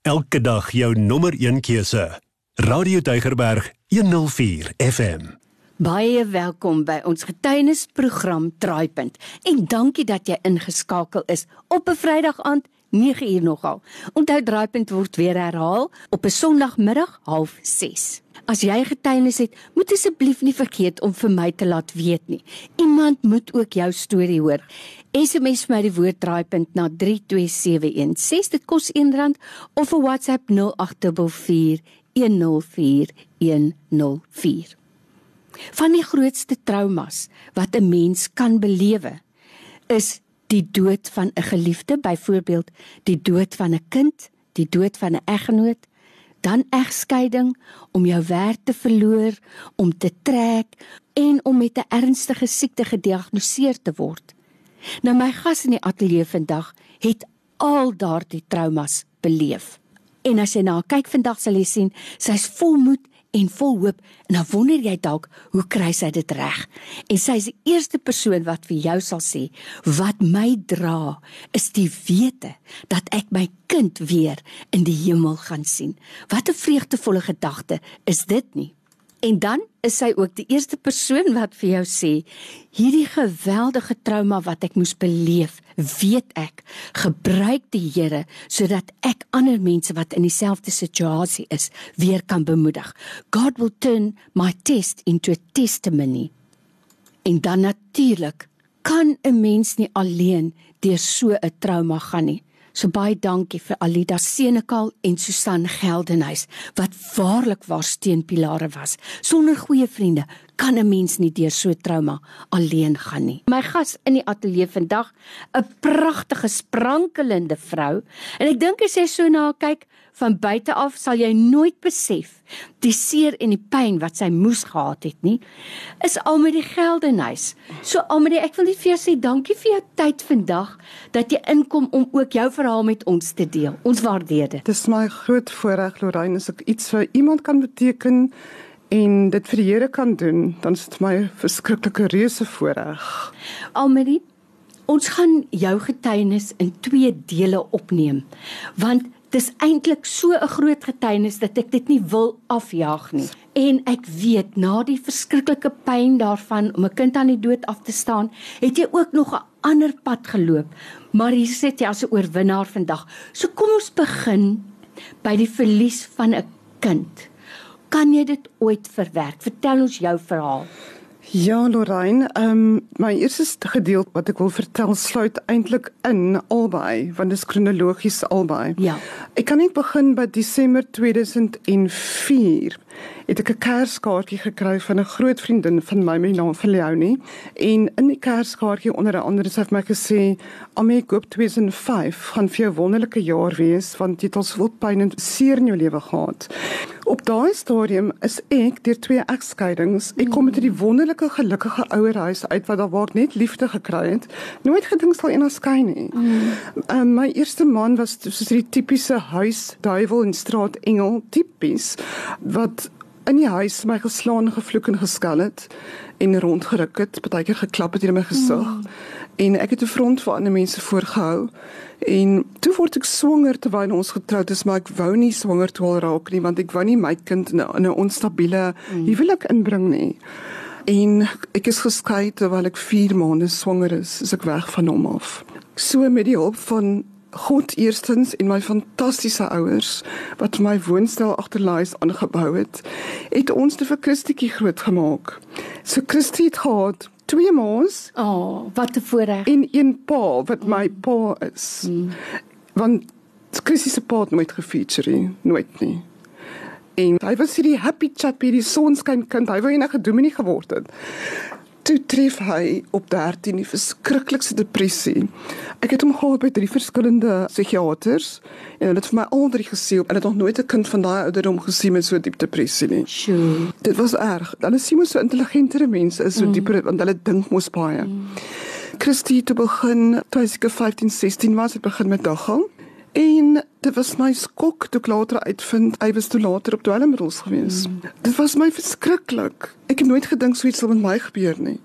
Elke dag jou nommer 1 keuse. Radio Deugerberg 104 FM. Baie welkom by ons getuienisprogram Draaipunt en dankie dat jy ingeskakel is op 'n Vrydag aand 9 uur nogal. Onthou Draaipunt word weer herhaal op 'n Sondagmiddag 06:30. As jy getuienis het, moet asseblief nie vergeet om vir my te laat weet nie. Iemand moet ook jou storie hoor. SMS vir my die woord Draaipunt na 32716. Dit kos R1 of 'n WhatsApp 0844 104104. Van die grootste traumas wat 'n mens kan belewe, is die dood van 'n geliefde, byvoorbeeld die dood van 'n kind, die dood van 'n eggenoot, dan egskeiding, om jou werk te verloor, om te trek en om met 'n ernstige siekte gediagnoseer te word. Nou my gas in die ateljee vandag het al daardie traumas beleef. En as jy na haar kyk vandag sal jy sien sy's vol moed en vol hoop en dan wonder jy dalk hoe kry sy dit reg? En sy is die eerste persoon wat vir jou sal sê wat my dra is die wete dat ek my kind weer in die hemel gaan sien. Wat 'n vreugdevolle gedagte is dit nie? En dan is sy ook die eerste persoon wat vir jou sê hierdie geweldige trauma wat ek moes beleef, weet ek, gebruik die Here sodat ek ander mense wat in dieselfde situasie is, weer kan bemoedig. God will turn my test into a testimony. En dan natuurlik kan 'n mens nie alleen deur so 'n trauma gaan nie. So baie dankie vir Alida Senekal en Susan Geldenhuys wat waarlik waar steunpilare was. Sonder goeie vriende kan 'n mens nie deur so trauma alleen gaan nie. My gas in die ateljee vandag, 'n pragtige sprankelende vrou en ek dink as jy so na kyk van buite af sal jy nooit besef die seer en die pyn wat sy moes gehad het nie is al met die geld in huis. So Almarie, ek wil net vir jou sê dankie vir jou tyd vandag dat jy inkom om ook jou verhaal met ons te deel. Ons waardeer dit. Dis my groot voorreg Lorraine as ek iets vir iemand kan beteken en dit vir die Here kan doen, dan is dit my verskriklike reuse voorreg. Almarie, ons gaan jou getuienis in twee dele opneem want dis eintlik so 'n groot getuienis dat ek dit nie wil afjaag nie. En ek weet na die verskriklike pyn daarvan om 'n kind aan die dood af te staan, het jy ook nog 'n ander pad geloop. Maar hier sit jy as 'n oorwinnaar vandag. So kom ons begin by die verlies van 'n kind. Kan jy dit ooit verwerk? Vertel ons jou verhaal. Ja, Lorraine, ehm um, my eerste gedeelte wat ek wil vertel sluit eintlik in albei, want dit is kronologies albei. Ja. Ek kan net begin by Desember 2004 het ek 'n kerskaartjie gekry van 'n groot vriendin van my met die naam van Leonie en in die kerskaartjie onder andere vir my gesê "Amy, ek hoop 2005 gaan vir jou wonderlike jaar wees want jy het al soveel pyn en seer in jou lewe gehad." Op daai stadium is ek deur twee egskeidings. Ek kom met hierdie wonderlike gelukkige ouerhuis uit wat daar waar ek net liefde gekry het. Nooit gedink sal eendag skyn nie. Mm. Um, my eerste man was soos hierdie tipiese huis duiwel en straat engel tipies wat in die huis my geslaan, gevloek en geskel het en rondgeruk het, partykeer geklap het in my gesig. Mm. En ek het 'n front vir ander mense voorgehou. En toe word ek swanger terwyl ons getroud is, maar ek wou nie swanger toe al raak nie want ek wou nie my kind in 'n onstabiele mm. huwelik inbring nie. En ek is geskei terwyl ek 4 maande swanger is, is ek weg van hom af. So met die hulp van God eerstens en my fantastiese ouers wat my woonstel agterlaais aangebou het, het ons te vir Christietjie grootgemaak. So Christie het gehad twee ma's. O, oh, wat 'n voorreg. En een pa wat my pa is. Mm. Want Christie se pa het nooit gefeature nie, nooit nie. En hy was hierdie happy chappy, die sonskyn kind. Hy wou enige dominee geword het toe tref hy op 13 die verskriklikste depressie. Ek het hom gehad by drie verskillende psigiaters en hulle het vir my al drie gesê en het nog nooit 'n kind van daai ouderdom gesien met so diep depressie nie. Sjoe. Dit was erg. Dan is Simon so intelligentere mense is so mm. dieper want hulle dink mos baie. Mm. Christie te begin, toe ek 15, 16 was, het begin met daggang. En dit was my skok toe ek later uitvind hy was toe later op dwelmmiddels gewees. Mm. Dit was my verskriklik. Ek het nooit gedink so iets sou met my gebeur nie.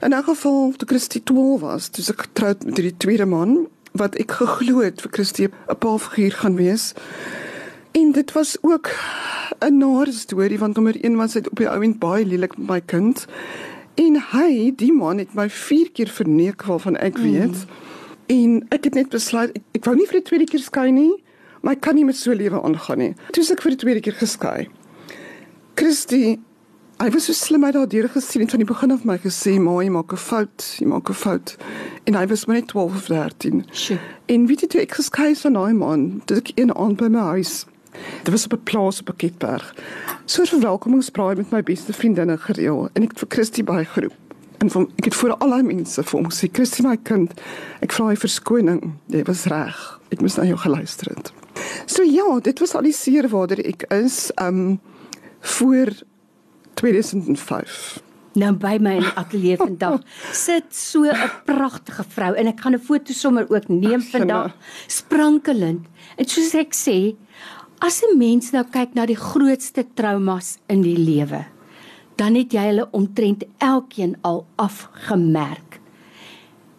In elk geval toe Christie 12 was, toe ek getroud met hierdie tweede man wat ek geglo het vir Christie 'n paalfiguur gaan wees. En dit was ook 'n nare storie want nommer 1 was hy op die ouend baie lelik met my kind. En hy, die man het my 4 keer verneek waarvan ek weet. Mm. En ek het net besluit ek, ek wou nie vir die tweede keer skei nie, maar ek kan nie met so lewe aangaan nie. Toe ek vir die tweede keer geskei. Christie Hy was so slim hy daardeur gesien het van die begin af my gesê, "Maar jy maak 'n fout, jy maak 'n fout." En hy was maar net 12 of 13. Sjoe. En weet jy toe ek geskei is van daai man, dit ek een aand by my huis. Dit was op 'n plaas op 'n Ketberg. So 'n verwelkomingsbraai met my beste vriendinne gereël en ek het vir Christie bygeroep. En van ek het voor al die mense vir hom gesê, "Christie my kind, ek vra jy verskoning. Jy was reg. Ek moes na jou geluister het." So ja, dit was al die seer waarder ek is, um voor 2005. Nou by my in die ateljee vandag sit so 'n pragtige vrou en ek gaan 'n foto sommer ook neem vandag. Sprankelend. En soos ek sê, as 'n mens nou kyk na die grootste traumas in die lewe, dan het jy hulle omtrent elkeen al afgemerk.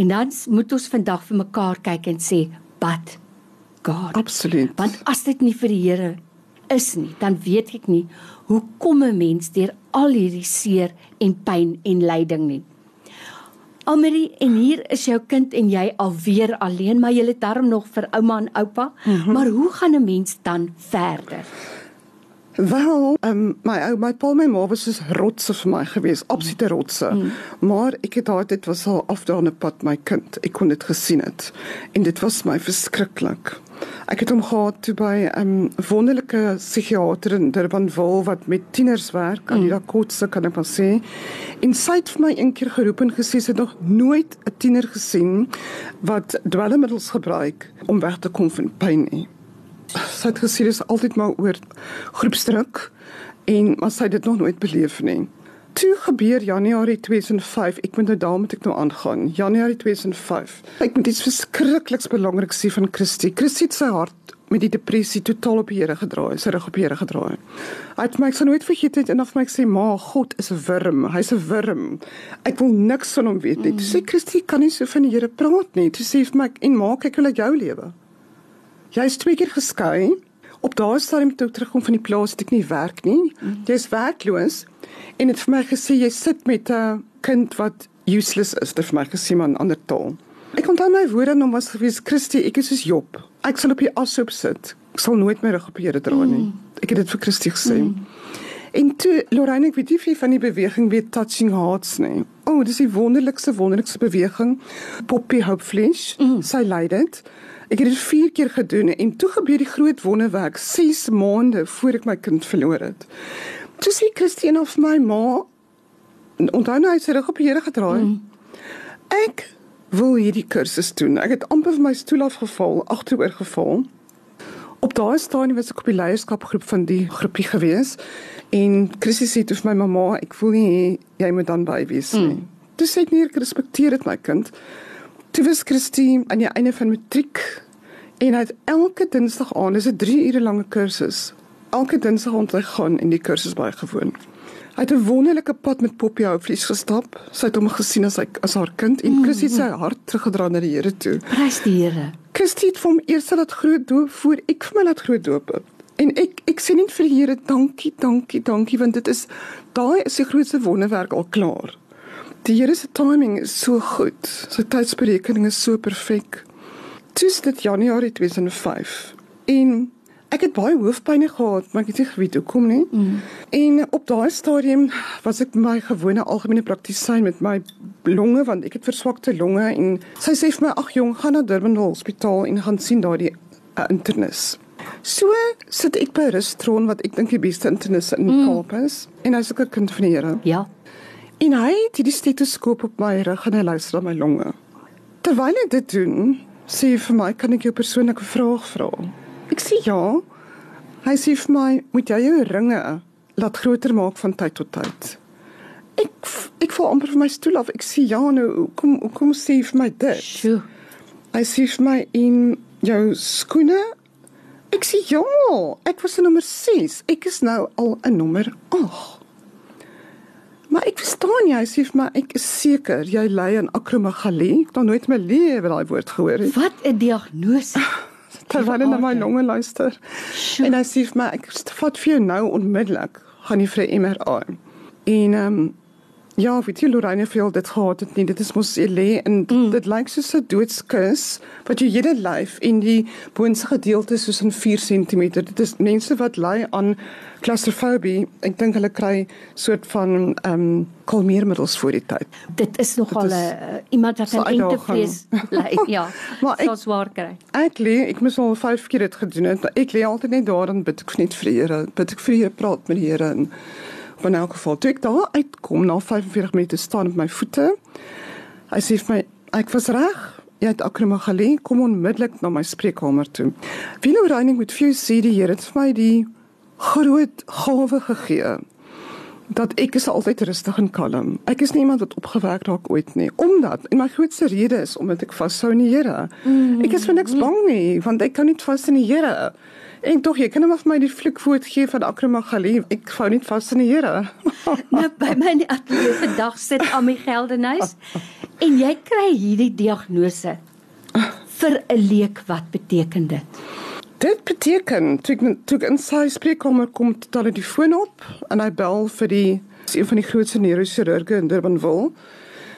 En dan moet ons vandag vir mekaar kyk en sê, "But God." Absoluut. Want as dit nie vir die Here is nie, dan weet ek nie hoe kom 'n mens deur al hierdie seer en pyn en lyding nie. Almarie, en hier is jou kind en jy alweer alleen, maar jy het darm nog vir ouma en oupa. Mm -hmm. Maar hoe gaan 'n mens dan verder? Wel, um, my ou my pa my ma was soos rotse vir my gewees, absolute rotse. Mm. Maar ek het daai dit was al afdaande pad my kind. Ek kon dit gesien het. En dit was my verskriklik. Ek het hom gehad toe by 'n um, wonderlike psigiater in Durbanville wat met tieners werk, aan die mm. Dakotse kan ek maar sê. En sy het vir my een keer geroep en gesê sy het nog nooit 'n tiener gesien wat dwelmmiddels gebruik om weg te kom van pyn nie. Sy het gesê dis altyd maar oor groepsdruk en maar sy het dit nog nooit beleef nie toe gebeur Januarie 2005. Ek moet nou daar moet ek nou aangaan. Januarie 2005. Ek moet iets verskrikliks belangrik sê van Christie. Christie se hart met die depressie totaal op die Here gedraai, sy rug op die Here gedraai. Hy het my ek sal nooit vergeet het en of my ek sê maar God is 'n wurm. Hy's 'n wurm. Ek wil niks van hom weet nie. Toe sê Christie kan nie so van die Here praat nie. Toe sê vir my en maak ek wil uit jou lewe. Jy's twee keer geskei. Op daardie stadium toe terugkom van die plaas het ek nie werk nie. Mm. Jy's werkloos en het vir my gesê jy sit met 'n kind wat useless is, het vir my gesê maar 'n ander taal. Ek onthou my woorde aan hom was gewees Christie, ek is soos Job. Ek sal op die ashoop sit. Ek sal nooit my rug op die Here dra nie. Mm. Ek het dit vir Christie gesê. Mm. En toe Lorraine, ek weet nie van die beweging weet touching hearts nie. O, oh, dis 'n wonderlikste wonderlikste beweging. Poppy Hopeflesh, mm. sy lei dit. Ek het dit 4 keer gedoen en toe gebeur die groot wonderwerk 6 maande voor ek my kind verloor het. Toe sê Christine of my ma onthou nou hy sy rug op die Here gedraai. Mm. Ek wil hierdie kursus doen. Ek het amper van my stoel afgeval, agteroor geval. Op daai stadium was ek op die leierskapgroep van die groepie gewees en Christie sê vir my mamma, ek voel nie jy moet dan by wees nie. Mm. Toe sê ek nie ek respekteer dit my kind. Toe was Christie aan die einde van matriek en hy het elke dinsdag aan, dis 'n 3 ure lange kursus elke dinsdag rond hy gaan en die kursus baie gewoon. Hy het 'n wonderlike pad met Poppy Houvlies gestap. Sy het hom gesien as hy as haar kind en Christie sy hart teruggedra na die Here toe. Prys die Here. Christie het hom eers laat groot doop voor ek vir my laat groot doop. En ek ek sê net vir die Here dankie, dankie, dankie want dit is daai is die grootste wonderwerk al klaar. Die Here se timing is so goed. Sy tydsberekening is so perfek. Dis dit Januarie 2005. En Ek het baie hoofpynne gehad, maar ek het nie geweet hoekom nie. Mm. En op daai stadium was ek my gewone algemene praktisyn met my longe want ek het verswakte longe en sy sê vir my ag jong, gaan na Durban Hospitaal en gaan sien daar die uh, internis. So sit ek by Rustron wat ek dink die beste internis in mm. Kaap is en hy's ook 'n kind van die Here. Ja. En hy het die stetoskoop op my rug en hy luister na my longe. Terwyl hy dit doen, sê hy vir my, "Kan ek jou persoonlike vraag vra?" Ek sê ja. Hy sê vir my, "Moet jy jou ringe laat groter maak van tyd tot tyd?" Ek ek val amper van my stoel af. Ek sê ja, nou kom kom sê vir my dit. Sjoe. Hy sê vir my in jou skoene. Ek sê ja, ek was 'n nommer 6. Ek is nou al 'n nommer 8. Maar ek verstaan sê vir my ek is seker jy ly aan akromegalie. Ek het nog nooit my lewe daai woord gehoor nie. Wat 'n diagnose. Terwyl hy na my longe luister. Sjoe. En hy vir my ek vat vir jou nou onmiddellik gaan jy vir 'n MRI. En ehm um, ja, weet jy Lorraine veel dit gehad het nie. Dit is mos lê en mm. dit lyk soos 'n doodskus wat jou hele lyf en die boonste gedeelte soos in 4 cm. Dit is mense wat ly aan klaustrofobie. Ek dink hulle kry soort van ehm um, kalmeermiddels voor die tyd. Dit is nogal 'n uh, iemand wat so aan engtevrees ly. Ja. Maar ek- Sal swaar kry. Ek lê, ek moes al 5 keer dit gedoen het. Ek lê altyd net daar en bid ek net vir die Here, bid ek vir die Here, praat met die Here en van elk geval toe ek daar uitkom na 45 minute staan op my voete. Hy sê vir my, ek was reg. Jy het akromegalie, kom onmiddellik na my spreekkamer toe. Wie reining moet vir jou sê die Here het vir my die groot gawe gegee dat ek is altyd rustig en kalm. Ek is nie iemand wat opgewek raak ooit nie, omdat en my grootste rede is omdat ek vashou in die Here. Mm. Ek is vir niks bang nie, want ek kan nie vas in die Here. En tog jy kan hom vir my die vloekwoord gee van akromegalie. Ek hou nie vas in die Here. Nou by my in die ateljee vandag sit Ami Geldenhuys en jy kry hierdie diagnose vir 'n leek wat beteken dit? Dit beteken toe ek toe ek in sy spreekkamer kom, tel hy die foon op en hy bel vir die een van die grootste neurochirurge in Durbanville.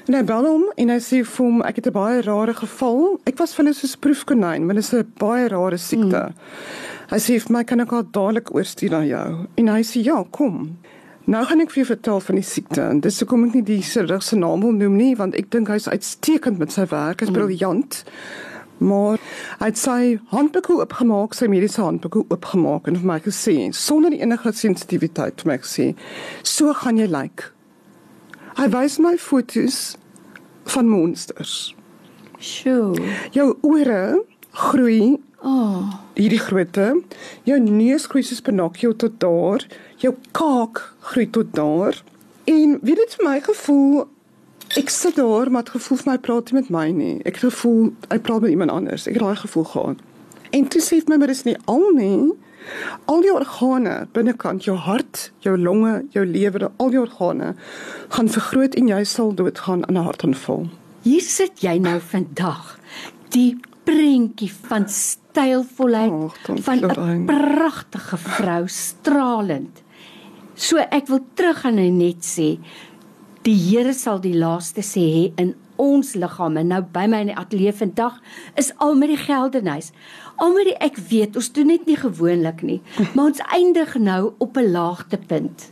En hy bel hom en hy sê vir hom ek het 'n baie rare geval. Ek was vir hulle soos proefkonyn, want dit is 'n baie rare siekte. Mm. Hy sê vir my kan ek haar dadelik oorstuur na jou. En hy sê ja, kom. Nou gaan ek vir jou vertel van die siekte. En dis hoekom ek nie die chirurg se naam wil noem nie, want ek dink hy's uitstekend met sy werk. Hy's briljant. Maar hy het sy handboeke oopgemaak, sy mediese handboeke oopgemaak en vir my gesê sonder enige sensitiwiteit vir my gesê, "So gaan jy lyk." Hy wys my foto's van monsters. Sjoe. Jou ore groei Oh, hierdie grootte. Jou neus groei soos Pinocchio tot daar. Jou kaak groei tot daar. En weet dit vir my gevoel ek sit daar maar het gevoel vir my praat nie met my nie. Ek het gevoel hy praat met iemand anders. Ek het daai gevoel gehad. En toe sê vir my maar dis nie al nie. Al die organe binnekant jou hart, jou longe, jou lewer, al die organe gaan vergroot en jy sal doodgaan aan 'n hartaanval. hier sit jy nou vandag. Die prentjie van stylvolheid dankie, van 'n pragtige vrou, stralend. So ek wil teruggaan en net sê die Here sal die laaste sê hê in ons liggame. Nou by my in die ateljee vandag is almal die geldenhuis. Almal die ek weet, ons doen dit nie gewoonlik nie, maar ons eindig nou op 'n laagtepunt.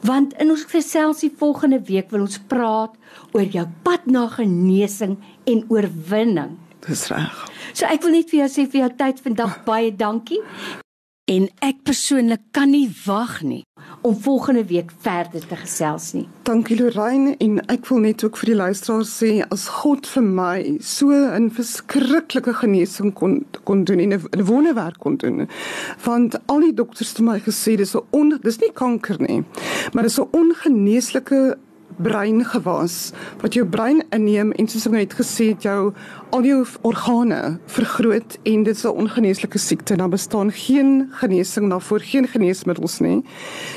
Want in ons geselsie volgende week wil ons praat oor jou pad na genesing en oorwinning. Dis reg. So ek wil net vir jou sê vir jou tyd vandag baie dankie. En ek persoonlik kan nie wag nie om volgende week verder te gesels nie. Dankie Lorraine en ek wil net ook vir die luisteraars sê as God vir my so 'n verskriklike genesing kon kon doen en 'n wonderwerk kon doen. Want al die dokters het my gesê dis 'n on dis nie kanker nie, maar dis 'n ongeneeslike breingewas wat jou brein inneem en soos ek net gesê het jou al jou organe vergroot en dit is 'n ongeneeslike siekte. Daar bestaan geen genesing daarvoor, geen geneesmiddels nie.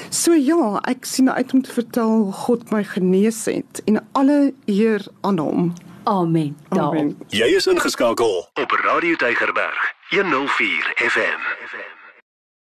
So ja, ek sien uit om te vertel hoe God my genees het en alle eer aan hom. Amen. Daarom. Amen. Jy is ingeskakel op Radio Tygerberg 104 FM.